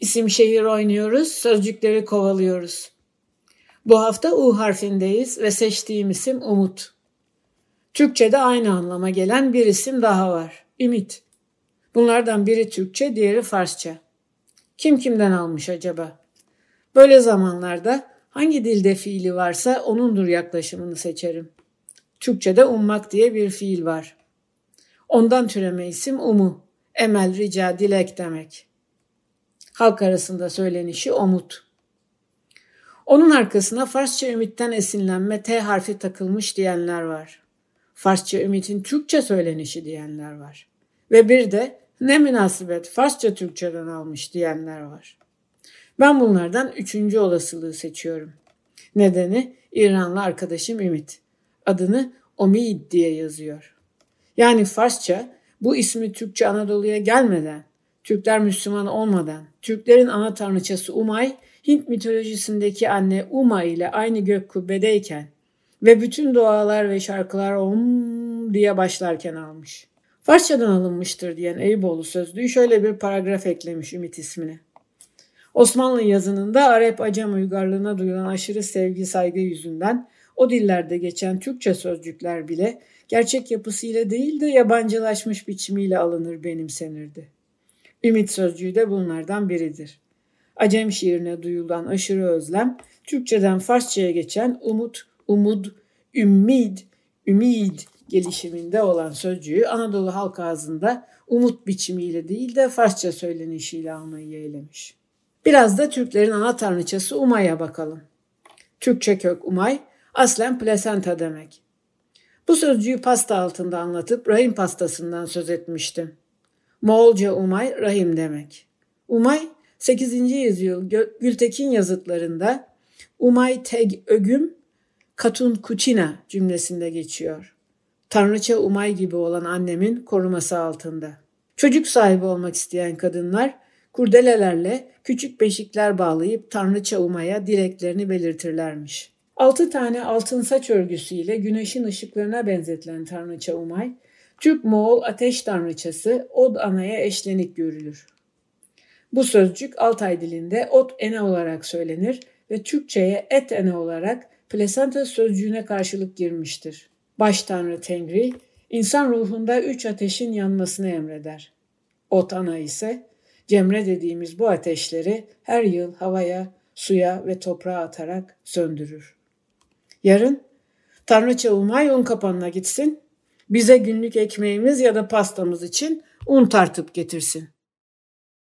İsim şehir oynuyoruz, sözcükleri kovalıyoruz. Bu hafta U harfindeyiz ve seçtiğim isim Umut. Türkçe'de aynı anlama gelen bir isim daha var. Ümit. Bunlardan biri Türkçe, diğeri Farsça. Kim kimden almış acaba? Böyle zamanlarda hangi dilde fiili varsa onundur yaklaşımını seçerim. Türkçe'de ummak diye bir fiil var. Ondan türeme isim umu. Emel, rica, dilek demek. Halk arasında söylenişi omut. Onun arkasına Farsça ümitten esinlenme T harfi takılmış diyenler var. Farsça ümitin Türkçe söylenişi diyenler var. Ve bir de ne münasebet Farsça Türkçeden almış diyenler var. Ben bunlardan üçüncü olasılığı seçiyorum. Nedeni İranlı arkadaşım Ümit. Adını Omid diye yazıyor. Yani Farsça bu ismi Türkçe Anadolu'ya gelmeden, Türkler Müslüman olmadan, Türklerin ana tanrıçası Umay, Hint mitolojisindeki anne Uma ile aynı gök kubbedeyken ve bütün dualar ve şarkılar om diye başlarken almış. Farsçadan alınmıştır diyen Eyüboğlu sözlüğü şöyle bir paragraf eklemiş Ümit ismine. Osmanlı yazınında Arap Acem uygarlığına duyulan aşırı sevgi saygı yüzünden o dillerde geçen Türkçe sözcükler bile gerçek yapısıyla değil de yabancılaşmış biçimiyle alınır benimsenirdi. Ümit sözcüğü de bunlardan biridir. Acem şiirine duyulan aşırı özlem, Türkçeden Farsçaya geçen umut, umud, ümmid, ümid gelişiminde olan sözcüğü Anadolu halk ağzında umut biçimiyle değil de Farsça söylenişiyle almayı yeğlemiş. Biraz da Türklerin ana tanrıçası Umay'a bakalım. Türkçe kök Umay, aslen plasenta demek. Bu sözcüğü pasta altında anlatıp rahim pastasından söz etmiştim. Moğolca Umay rahim demek. Umay 8. yüzyıl Gültekin yazıtlarında Umay teg ögüm katun kuçina cümlesinde geçiyor. Tanrıça Umay gibi olan annemin koruması altında. Çocuk sahibi olmak isteyen kadınlar kurdelelerle küçük beşikler bağlayıp Tanrıça Umay'a dileklerini belirtirlermiş. Altı tane altın saç örgüsüyle güneşin ışıklarına benzetilen Tanrıça Umay, Türk-Moğol ateş tanrıçası Od Ana'ya eşlenik görülür. Bu sözcük Altay dilinde ot ene olarak söylenir ve Türkçe'ye et ene olarak plasenta sözcüğüne karşılık girmiştir. Baş Tanrı Tengri, insan ruhunda üç ateşin yanmasını emreder. Ot ana ise cemre dediğimiz bu ateşleri her yıl havaya, suya ve toprağa atarak söndürür. Yarın Tanrıça Umay un kapanına gitsin, bize günlük ekmeğimiz ya da pastamız için un tartıp getirsin.